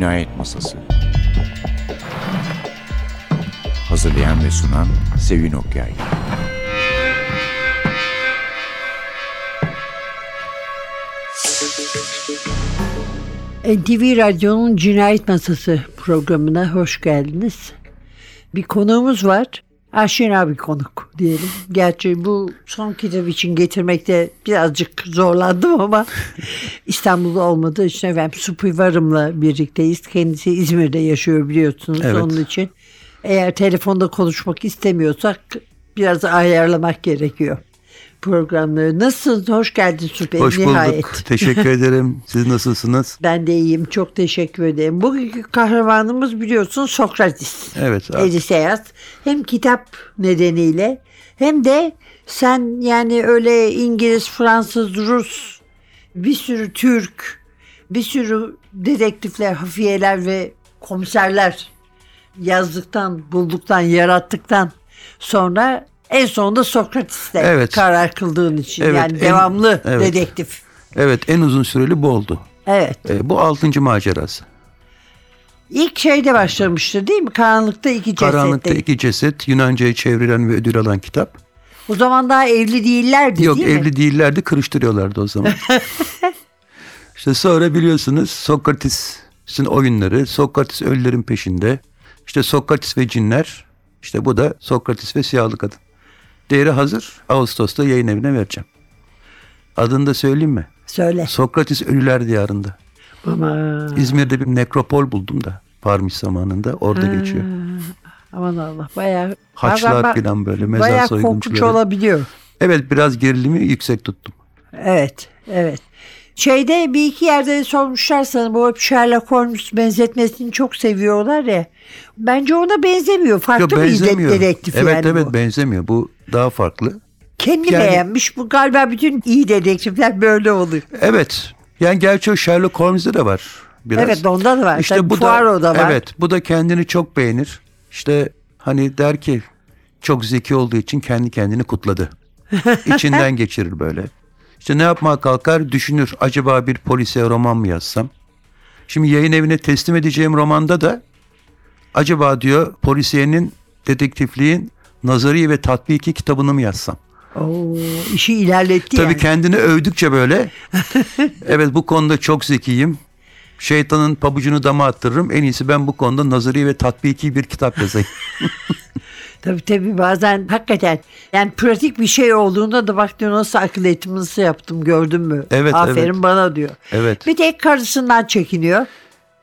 Cinayet Masası Hazırlayan ve sunan Sevin Okyay NTV Radyo'nun Cinayet Masası programına hoş geldiniz. Bir konuğumuz var. Aşina bir konuk diyelim. Gerçi bu son kitap için getirmekte birazcık zorlandım ama İstanbul'da olmadığı için efendim Supivarım'la birlikteyiz. Kendisi İzmir'de yaşıyor biliyorsunuz Evet. onun için. Eğer telefonda konuşmak istemiyorsak biraz ayarlamak gerekiyor programları. Nasılsınız? Hoş geldin Supi. Hoş Nihayet. bulduk. Teşekkür ederim. Siz nasılsınız? Ben de iyiyim. Çok teşekkür ederim. Bugünkü kahramanımız biliyorsun Sokrates. Evet. Odysseus. Hem kitap nedeniyle hem de sen yani öyle İngiliz, Fransız, Rus, bir sürü Türk, bir sürü dedektifler, hafiyeler ve komiserler yazdıktan, bulduktan, yarattıktan sonra en sonunda Sokrates'te Evet. karar kıldığın için. Evet, yani en- devamlı evet. dedektif. Evet en uzun süreli bu oldu. Evet. E, bu altıncı macerası. İlk şeyde başlamıştı değil mi? Karanlıkta iki cesette. Karanlıkta iki ceset Yunanca'ya çevrilen ve ödül alan kitap. O zaman daha evli değillerdi Yok değil mi? evli değillerdi kırıştırıyorlardı o zaman. işte sonra biliyorsunuz Sokrates'in oyunları, Sokrates ölülerin peşinde. İşte Sokrates ve cinler. İşte bu da Sokrates ve siyahlı kadın. Değeri hazır. Ağustos'ta yayın evine vereceğim. Adını da söyleyeyim mi? Söyle. Sokrates Ölüler Diyarı'nda. Ama, İzmir'de bir nekropol buldum da Parmiş zamanında orada geçiyor. aman Allah bayağı Haçlar falan böyle mezar bayağı korkunç soyguncuları. olabiliyor. Evet biraz gerilimi yüksek tuttum. Evet, evet. Şeyde bir iki yerde sormuşlar sana bu Sherlock Holmes benzetmesini çok seviyorlar ya. Bence ona benzemiyor. Farklı Yo, bir de- benzemiyor. dedektif evet yani evet bu. benzemiyor. Bu daha farklı. Kendi Yani- beğenmiş. Bu galiba bütün iyi dedektifler böyle oluyor. Evet. Yani gerçi o Sherlock Holmes'de de var biraz. Evet onda da var. İşte Tabii bu Poirot'da da, var. Evet bu da kendini çok beğenir. İşte hani der ki çok zeki olduğu için kendi kendini kutladı. İçinden geçirir böyle. İşte ne yapmaya kalkar düşünür. Acaba bir polisiye roman mı yazsam? Şimdi yayın evine teslim edeceğim romanda da acaba diyor polisiyenin dedektifliğin nazari ve tatbiki kitabını mı yazsam? Oo, işi ilerletti Tabii yani. kendini övdükçe böyle evet bu konuda çok zekiyim. Şeytanın pabucunu dama attırırım. En iyisi ben bu konuda nazari ve tatbiki bir kitap yazayım. Tabii tabii bazen hakikaten yani pratik bir şey olduğunda da bak diyor nasıl akıl ettim nasıl yaptım gördün mü? Evet, Aferin evet. bana diyor. Evet. Bir tek karısından çekiniyor.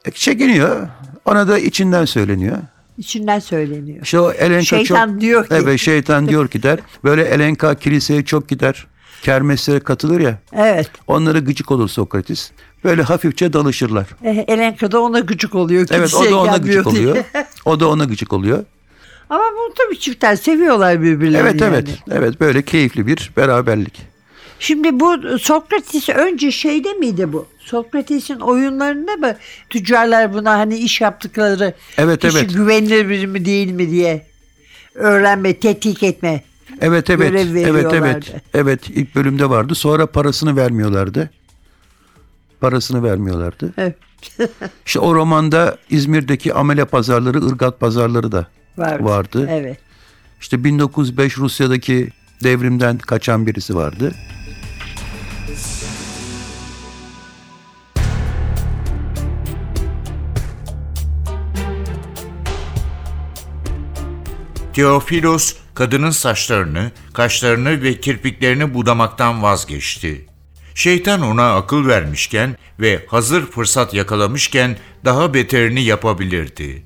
E, Çekiniyor. Ona da içinden söyleniyor. İçinden söyleniyor. İşte o Elenka Şeytan çok... diyor ki- Evet şeytan diyor ki der. Böyle Elenka kiliseye çok gider. Kermeslere katılır ya. Evet. Onlara gıcık olur Sokrates. Böyle hafifçe dalışırlar. E, Elenka da ona gıcık oluyor. Evet o da ona gıcık diye. oluyor. O da ona gıcık oluyor. Ama bu tabii çiftler seviyorlar birbirlerini. Evet yani. evet. Evet böyle keyifli bir beraberlik. Şimdi bu Sokrates önce şeyde miydi bu? Sokrates'in oyunlarında mı tüccarlar buna hani iş yaptıkları Evet, kişi evet. güvenilir biri mi değil mi diye öğrenme, tetkik etme. Evet evet. Evet evet. Evet ilk bölümde vardı. Sonra parasını vermiyorlardı. Parasını vermiyorlardı. Evet. İşte o romanda İzmir'deki amele pazarları, ırgat pazarları da Vardı. vardı. Evet. İşte 1905 Rusya'daki devrimden kaçan birisi vardı. Teofilos kadının saçlarını, kaşlarını ve kirpiklerini budamaktan vazgeçti. Şeytan ona akıl vermişken ve hazır fırsat yakalamışken daha beterini yapabilirdi.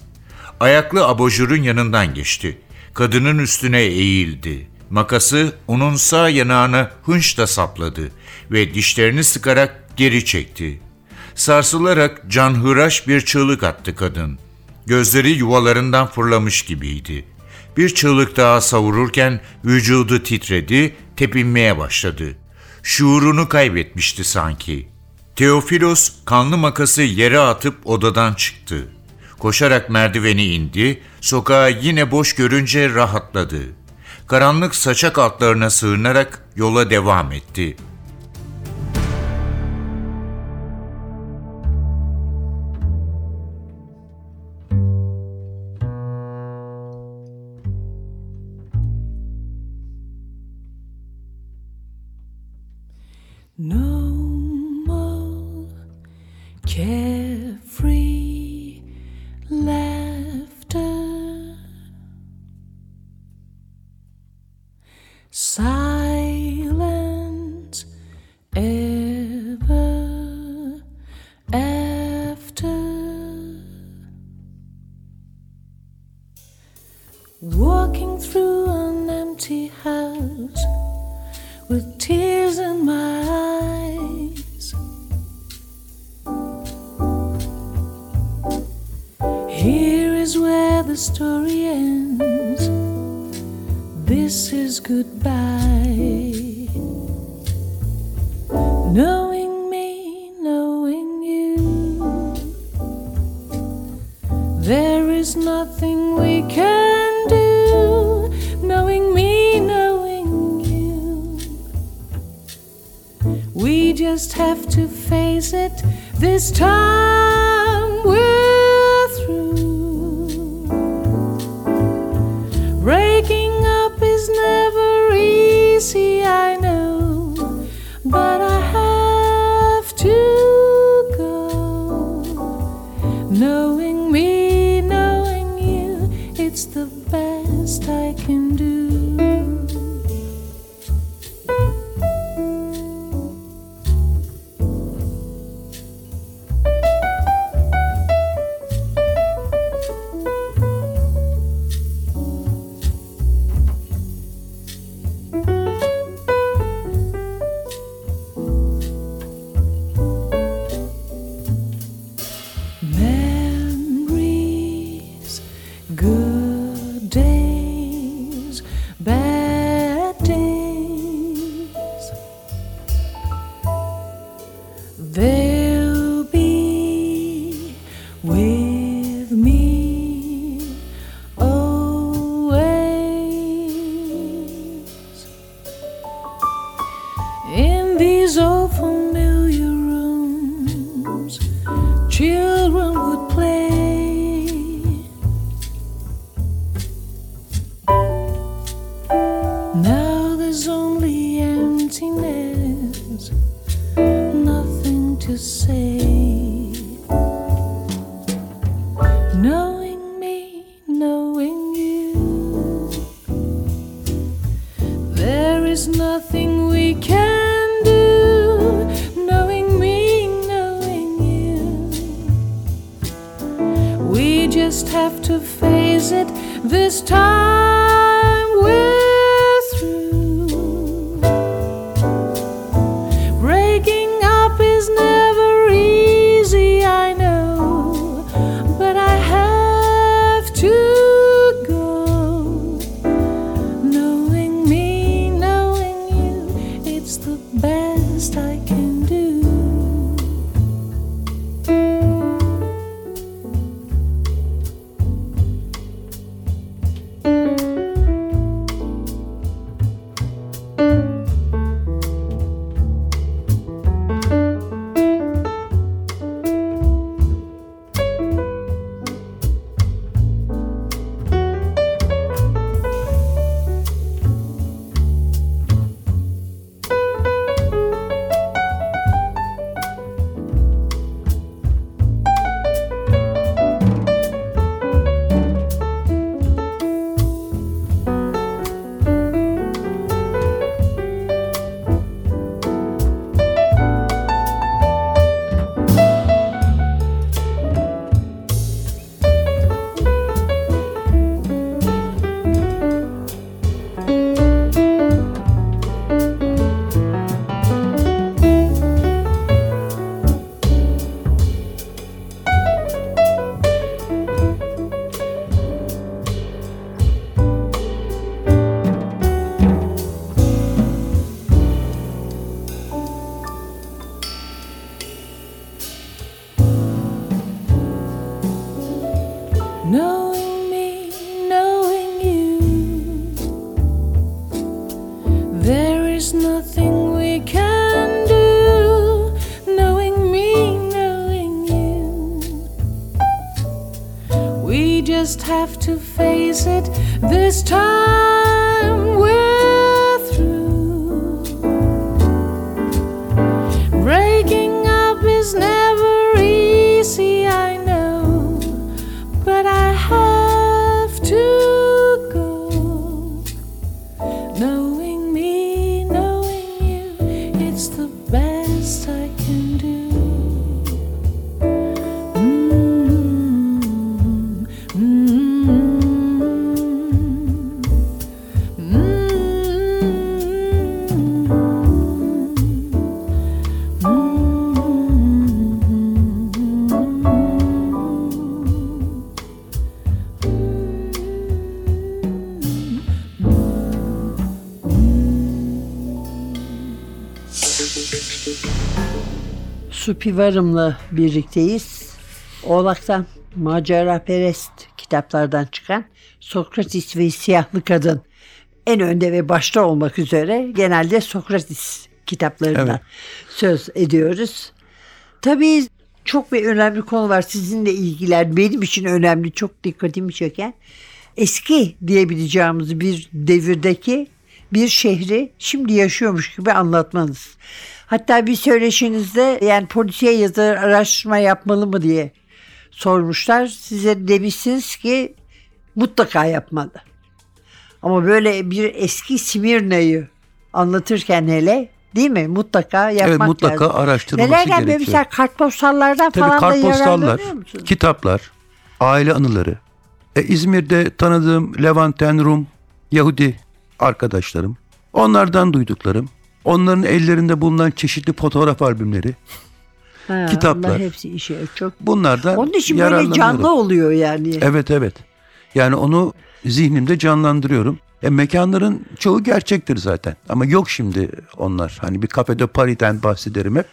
Ayaklı abajurun yanından geçti. Kadının üstüne eğildi. Makası onun sağ yanağına hınçla sapladı ve dişlerini sıkarak geri çekti. Sarsılarak canhıraş bir çığlık attı kadın. Gözleri yuvalarından fırlamış gibiydi. Bir çığlık daha savururken vücudu titredi, tepinmeye başladı. Şuurunu kaybetmişti sanki. Teofilos kanlı makası yere atıp odadan çıktı. Koşarak merdiveni indi, sokağı yine boş görünce rahatladı. Karanlık saçak altlarına sığınarak yola devam etti. this is goodbye. Knowing me, knowing you, there is nothing we can do. Knowing me, knowing you, we just have to face it this time. Time. Supi Varım'la birlikteyiz. Oğlak'tan Macera Perest kitaplardan çıkan Sokratis ve Siyahlı Kadın en önde ve başta olmak üzere genelde Sokratis kitaplarından Evet. söz ediyoruz. Tabii çok bir önemli konu var sizinle ilgiler benim için önemli çok dikkatimi çeken eski diyebileceğimiz bir devirdeki bir şehri şimdi yaşıyormuş gibi anlatmanız. Hatta bir söyleşinizde yani polisiye yazar araştırma yapmalı mı diye sormuşlar. Size demişsiniz ki mutlaka yapmalı. Ama böyle bir eski Simirna'yı anlatırken hele değil mi? Mutlaka yapmak Evet mutlaka lazım. araştırılması Neler gelmiyor? gerekiyor. Mesela kartpostallardan Tabii falan da kartpostallar, yararlanıyor musunuz? kitaplar, aile anıları. E, İzmir'de tanıdığım Levanten Rum, Yahudi arkadaşlarım. Onlardan duyduklarım. Onların ellerinde bulunan çeşitli fotoğraf albümleri. Ha, kitaplar. hepsi işe çok. Bunlardan Onun için böyle canlı oluyor yani. Evet evet. Yani onu zihnimde canlandırıyorum. E, mekanların çoğu gerçektir zaten. Ama yok şimdi onlar. Hani bir kafede Paris'ten bahsederim hep.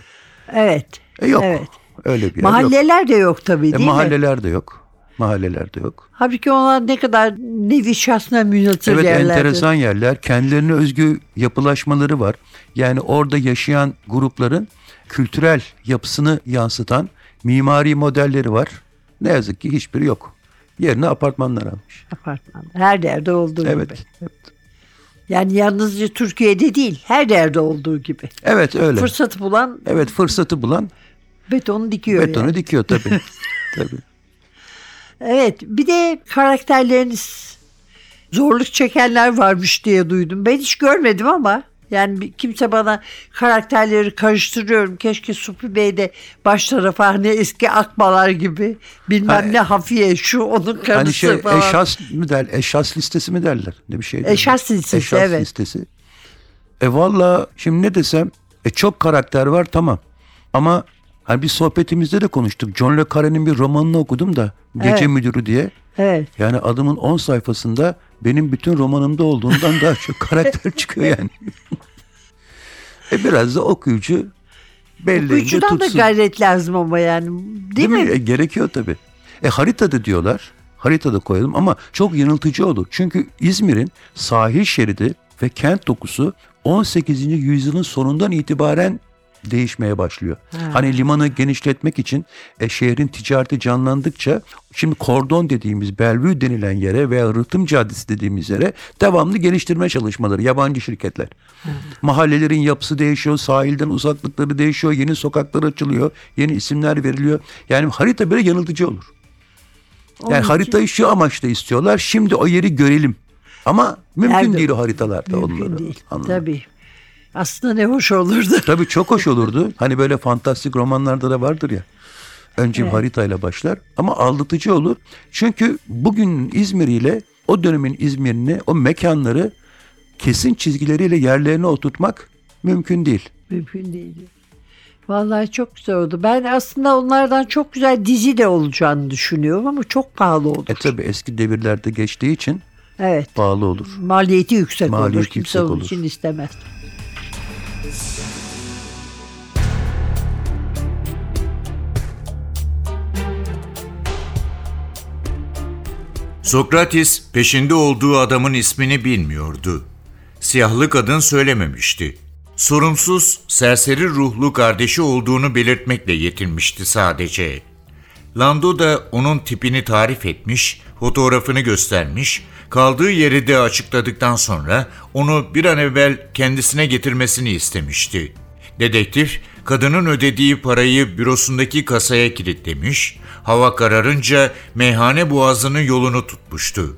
Evet. E, yok. Evet. Öyle bir yer yok. Mahalleler de yok tabii E, değil mi? mahalleler de yok. Mahalleler de yok. Halbuki onlar ne kadar nevi şahsına münhasır Evet yerlerdi. enteresan yerler. Kendilerine özgü yapılaşmaları var. Yani orada yaşayan grupların kültürel yapısını yansıtan mimari modelleri var. Ne yazık ki hiçbiri yok. Yerine apartmanlar almış. Apartmanda. Her yerde olduğu gibi. Evet. Yani yalnızca Türkiye'de değil her yerde olduğu gibi. Evet öyle. Fırsatı bulan Evet fırsatı bulan betonu dikiyor betonu yani. dikiyor tabii. tabii. Evet bir de karakterleriniz zorluk çekenler varmış diye duydum. Ben hiç görmedim ama yani kimse bana karakterleri karıştırıyorum. Keşke Supi Bey de baş tarafa hani eski akbalar gibi bilmem Ha, ne hafiye şu onun karısı Hani şey falan. eşas mı der, eşas listesi mi derler? Ne bir şey. derler. Eşas listesi, Eşas evet. listesi. E valla şimdi ne desem e çok karakter var tamam. Ama hani bir sohbetimizde de konuştuk. John Le Carre'nin bir romanını okudum da Gece Evet. Müdürü diye. Evet. Yani adamın 10 sayfasında benim bütün romanımda olduğundan daha çok karakter çıkıyor yani. e biraz da okuyucu belli Okuyucudan da tutsun. gayret lazım ama yani değil, mi? E, gerekiyor tabii. E haritada diyorlar. Haritada koyalım ama çok yanıltıcı olur. Çünkü İzmir'in sahil şeridi ve kent dokusu 18. yüzyılın sonundan itibaren değişmeye başlıyor. Hani limanı genişletmek için e, şehrin ticareti canlandıkça şimdi kordon dediğimiz Bellevue denilen yere veya Rıhtım Caddesi dediğimiz yere devamlı geliştirme çalışmaları yabancı şirketler. Mahallelerin yapısı değişiyor, sahilden uzaklıkları değişiyor, yeni sokaklar açılıyor, yeni isimler veriliyor. Yani harita böyle yanıltıcı olur. Yani Onun için- haritayı şu amaçla istiyorlar. Şimdi o yeri görelim. Ama mümkün Nerede- değil o haritalarda Mümkün onları. değil. anlamak. Tabii. Aslında ne hoş olurdu. Tabii çok hoş olurdu. Hani böyle fantastik romanlarda da vardır ya. Önce bir haritayla başlar ama aldatıcı olur. Çünkü bugün İzmir ile o dönemin İzmir'ini, o mekanları kesin çizgileriyle yerlerine oturtmak mümkün değil. Mümkün değil. Vallahi çok güzel oldu. Ben aslında onlardan çok güzel dizi de olacağını düşünüyorum ama çok pahalı olur. E tabii eski devirlerde geçtiği için Evet. pahalı olur. Maliyeti yüksek olur. Maliyeti Kimse yüksek onun olur. için istemez. Sokrates peşinde olduğu adamın ismini bilmiyordu. Siyahlı kadın söylememişti. Sorumsuz, serseri ruhlu kardeşi olduğunu belirtmekle yetinmişti sadece. Lando da onun tipini tarif etmiş, fotoğrafını göstermiş, kaldığı yeri de açıkladıktan sonra onu bir an evvel kendisine getirmesini istemişti. Dedektif, kadının ödediği parayı bürosundaki kasaya kilitlemiş, hava kararınca meyhane boğazının yolunu tutmuştu.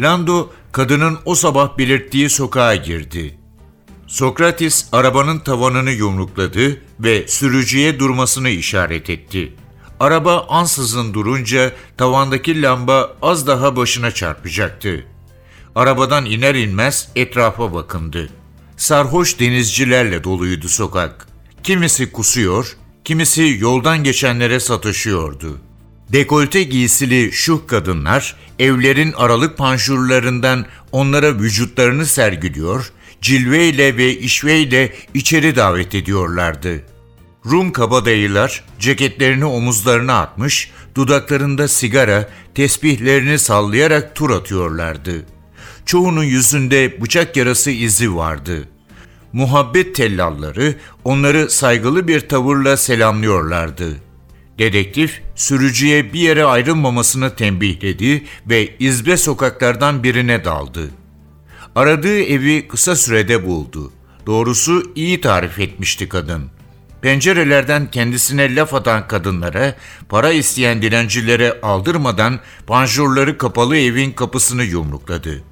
Lando, kadının o sabah belirttiği sokağa girdi. Sokrates arabanın tavanını yumrukladı ve sürücüye durmasını işaret etti. Araba ansızın durunca tavandaki lamba az daha başına çarpacaktı. Arabadan iner inmez etrafa bakındı. Sarhoş denizcilerle doluydu sokak. Kimisi kusuyor, kimisi yoldan geçenlere sataşıyordu. Dekolte giysili şuh kadınlar evlerin aralık panjurlarından onlara vücutlarını sergiliyor, cilveyle ve işveyle içeri davet ediyorlardı. Rum kabadayılar ceketlerini omuzlarına atmış, dudaklarında sigara, tesbihlerini sallayarak tur atıyorlardı. Çoğunun yüzünde bıçak yarası izi vardı. Muhabbet tellalları onları saygılı bir tavırla selamlıyorlardı. Dedektif sürücüye bir yere ayrılmamasını tembihledi ve izbe sokaklardan birine daldı. Aradığı evi kısa sürede buldu. Doğrusu iyi tarif etmişti kadın. Pencerelerden kendisine laf atan kadınlara, para isteyen dilencilere aldırmadan panjurları kapalı evin kapısını yumrukladı.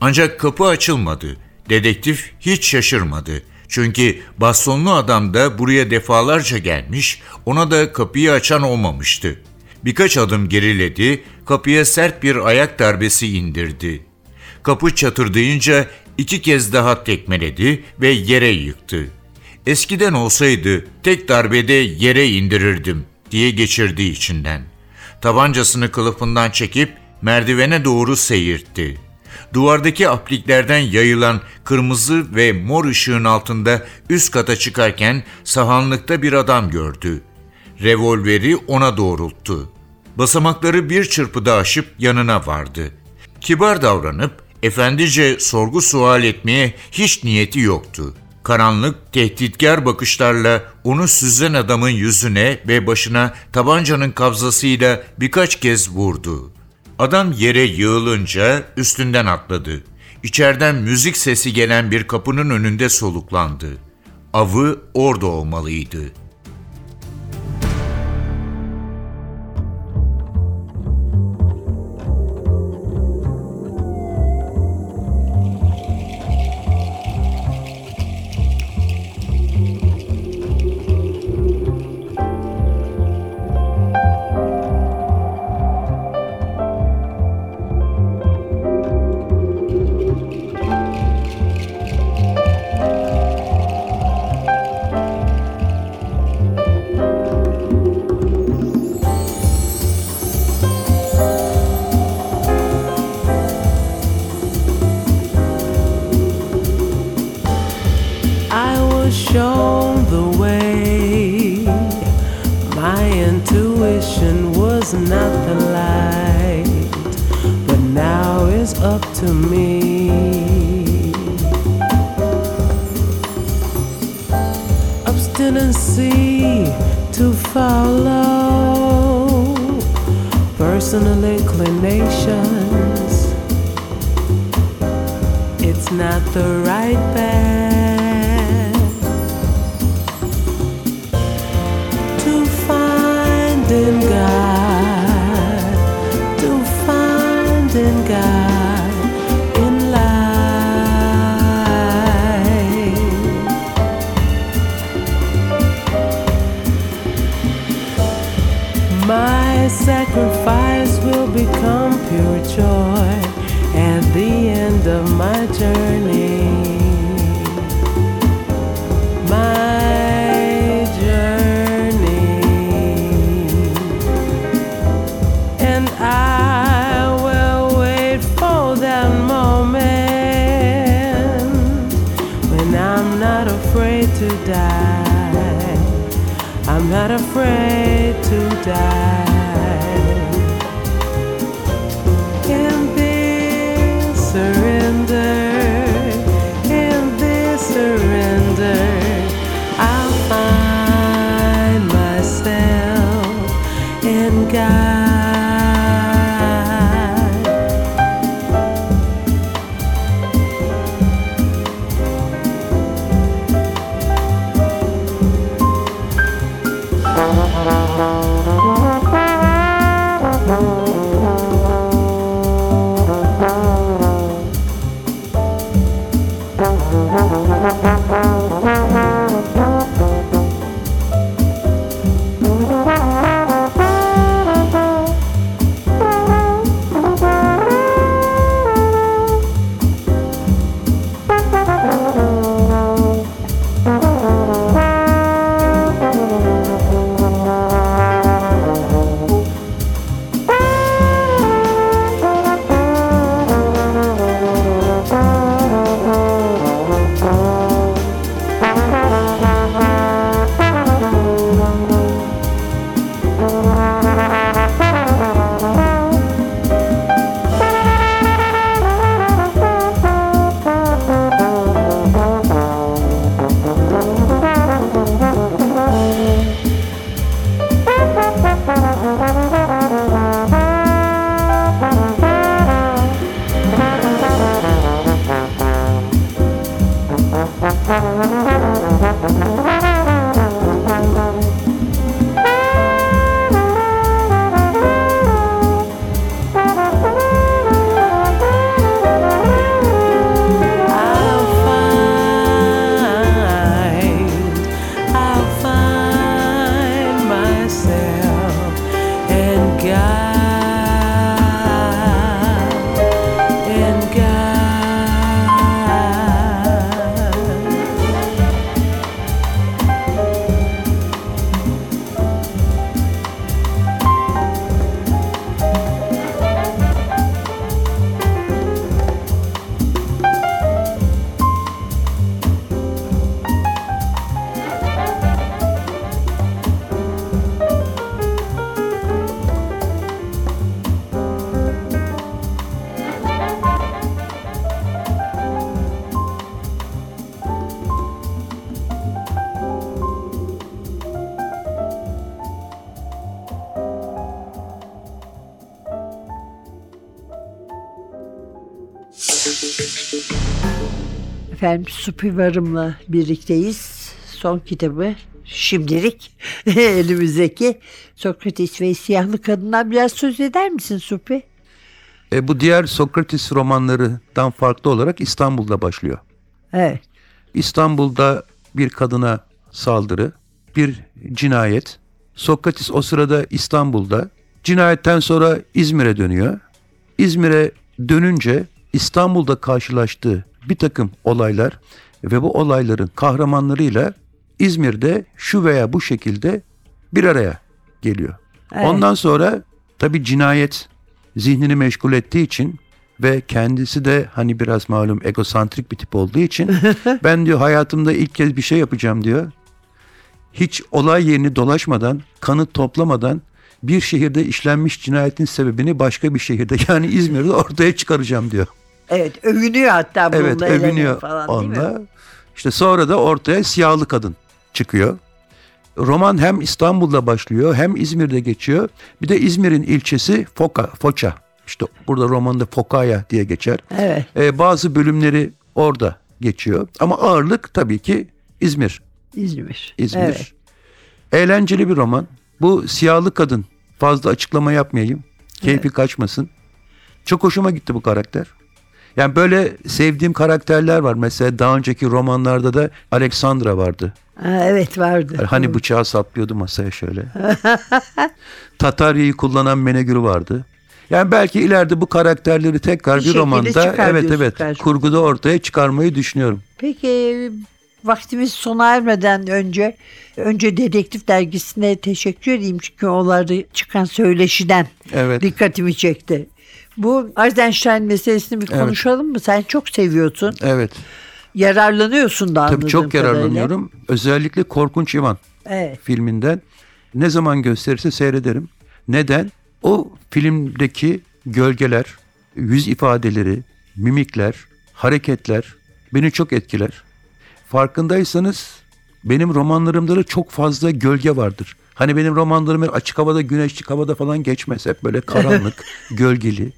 Ancak kapı açılmadı. Dedektif hiç şaşırmadı. Çünkü bastonlu adam da buraya defalarca gelmiş, ona da kapıyı açan olmamıştı. Birkaç adım geriledi, kapıya sert bir ayak darbesi indirdi. Kapı çatırdayınca iki kez daha tekmeledi ve yere yıktı. Eskiden olsaydı tek darbede yere indirirdim diye geçirdi içinden. Tabancasını kılıfından çekip merdivene doğru seyirtti. Duvardaki apliklerden yayılan kırmızı ve mor ışığın altında üst kata çıkarken sahanlıkta bir adam gördü. Revolveri ona doğrulttu. Basamakları bir çırpıda aşıp yanına vardı. Kibar davranıp efendice sorgu sual etmeye hiç niyeti yoktu. Karanlık, tehditkar bakışlarla onu süzen adamın yüzüne ve başına tabancanın kabzasıyla birkaç kez vurdu. Adam yere yığılınca üstünden atladı. İçeriden müzik sesi gelen bir kapının önünde soluklandı. Avı orada olmalıydı. Obstinacy to follow personal inclinations. It's not the right path sacrifice will become pure joy at the end of my journey. My journey. And I will wait for that moment when I'm not afraid to die. I'm not afraid to die. Efendim Supi Varım'la birlikteyiz. Son kitabı şimdilik elimizdeki Sokrates ve Siyahlı Kadınlar biraz söz eder misin Supi? E, bu diğer Sokrates romanlarından farklı olarak İstanbul'da başlıyor. Evet. İstanbul'da bir kadına saldırı, bir cinayet. Sokrates o sırada İstanbul'da. Cinayetten sonra İzmir'e dönüyor. İzmir'e dönünce İstanbul'da karşılaştığı bir takım olaylar ve bu olayların kahramanlarıyla İzmir'de şu veya bu şekilde bir araya geliyor. Evet. Ondan sonra tabii cinayet zihnini meşgul ettiği için ve kendisi de hani biraz malum egosantrik bir tip olduğu için ben diyor hayatımda ilk kez bir şey yapacağım diyor. Hiç olay yerini dolaşmadan, kanıt toplamadan bir şehirde işlenmiş cinayetin sebebini başka bir şehirde yani İzmir'de ortaya çıkaracağım diyor. Evet övünüyor hatta bununla. Evet övünüyor falan, değil mi? onunla. İşte sonra da ortaya siyahlı kadın çıkıyor. Roman hem İstanbul'da başlıyor hem İzmir'de geçiyor. Bir de İzmir'in ilçesi Foka, Foça. İşte burada romanda Fokaya diye geçer. Evet. Ee, bazı bölümleri orada geçiyor. Ama ağırlık tabii ki İzmir. İzmir. İzmir. Evet. Eğlenceli bir roman. Bu siyahlı kadın. Fazla açıklama yapmayayım. Keyfi kaçmasın. Çok hoşuma gitti bu karakter. Yani böyle sevdiğim karakterler var. Mesela daha önceki romanlarda da Alexandra vardı. Ha, evet vardı. Hani bıçağı saplıyordu masaya şöyle. Tatarya'yı kullanan Menegür vardı. Yani belki ileride bu karakterleri tekrar Bir bir, romanda evet evet karşımıza. kurguda ortaya çıkarmayı düşünüyorum. Peki vaktimiz sona ermeden önce önce Dedektif Dergisi'ne teşekkür edeyim çünkü onlarda çıkan söyleşiden Evet. dikkatimi çekti. Bu Eisenstein meselesini bir Evet. konuşalım mı? Sen çok seviyorsun. Evet. Yararlanıyorsun da anladığım Tabii çok kadarıyla. yararlanıyorum. Özellikle Korkunç İvan Evet. filminden ne zaman gösterirse seyrederim. Neden? O filmdeki gölgeler, yüz ifadeleri, mimikler, hareketler beni çok etkiler. Farkındaysanız benim romanlarımda da çok fazla gölge vardır. Hani benim romanlarım açık havada, güneşlik havada falan geçmez. Hep böyle karanlık, gölgeli.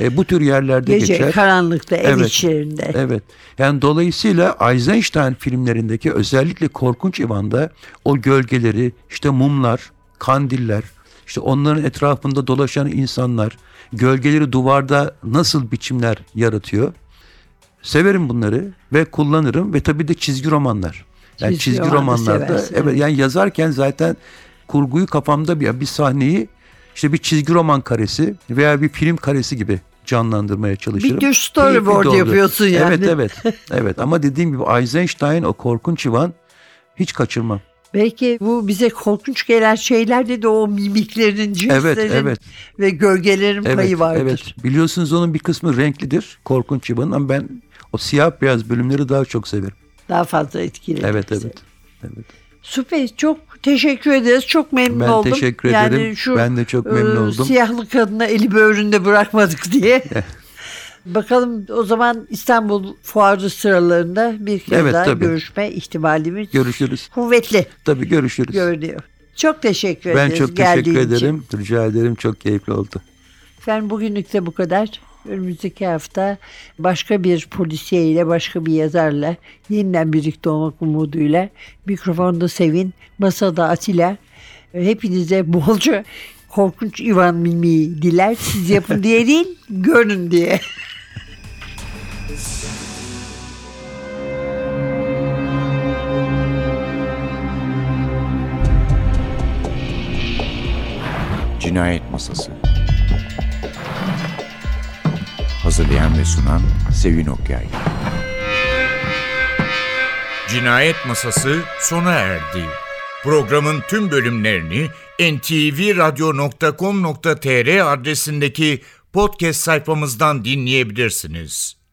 E, bu tür yerlerde Gece geçer. karanlıkta ev Evet. içlerinde. Evet. Yani dolayısıyla Eisenstein filmlerindeki özellikle Korkunç İvan'da o gölgeleri, işte mumlar, kandiller, işte onların etrafında dolaşan insanlar, gölgeleri duvarda nasıl biçimler yaratıyor. Severim bunları ve kullanırım ve tabii de çizgi romanlar. Yani Çizgi çizgi, roman da romanlarda seversin, evet. yani yazarken zaten kurguyu kafamda bir bir sahneyi işte bir çizgi roman karesi veya bir film karesi gibi canlandırmaya çalışırım. Bir tür storyboard oluyor. yapıyorsun yani. Evet evet. evet ama dediğim gibi Eisenstein o korkunç Ivan hiç kaçırmam. Belki bu bize korkunç gelen şeylerde de o mimiklerin, cinslerin Evet evet. ve gölgelerin Evet, payı vardır. evet. Biliyorsunuz onun bir kısmı renklidir. Korkunç Ivan'ın ama ben o siyah beyaz bölümleri daha çok severim. Daha fazla etkiledi Evet bizi. evet. Evet. Süper. Çok teşekkür ederiz. Çok memnun Ben oldum. teşekkür yani ederim. Şu, Ben de çok memnun e, oldum. Siyahlı kadına eli böğründe bırakmadık diye. Bakalım o zaman İstanbul fuarı sıralarında bir kez Evet, daha tabii. görüşme ihtimalimiz Görüşürüz. kuvvetli Tabii görüşürüz. görünüyor. Çok teşekkür ben ederiz çok geldiğin teşekkür için. ederim. Rica ederim. Çok keyifli oldu. Efendim bugünlük de bu kadar. Önümüzdeki hafta başka bir polisiye ile başka bir yazarla yeniden birlikte olmak umuduyla mikrofonda Sevin, masada Atilla. Hepinize bolca korkunç Ivan mimiği diler. Siz yapın diye değil, görün diye. Cinayet Masası Hazırlayan ve sunan Sevin Okyay Cinayet Masası sona erdi. Programın tüm bölümlerini ntvradio.com.tr adresindeki podcast sayfamızdan dinleyebilirsiniz.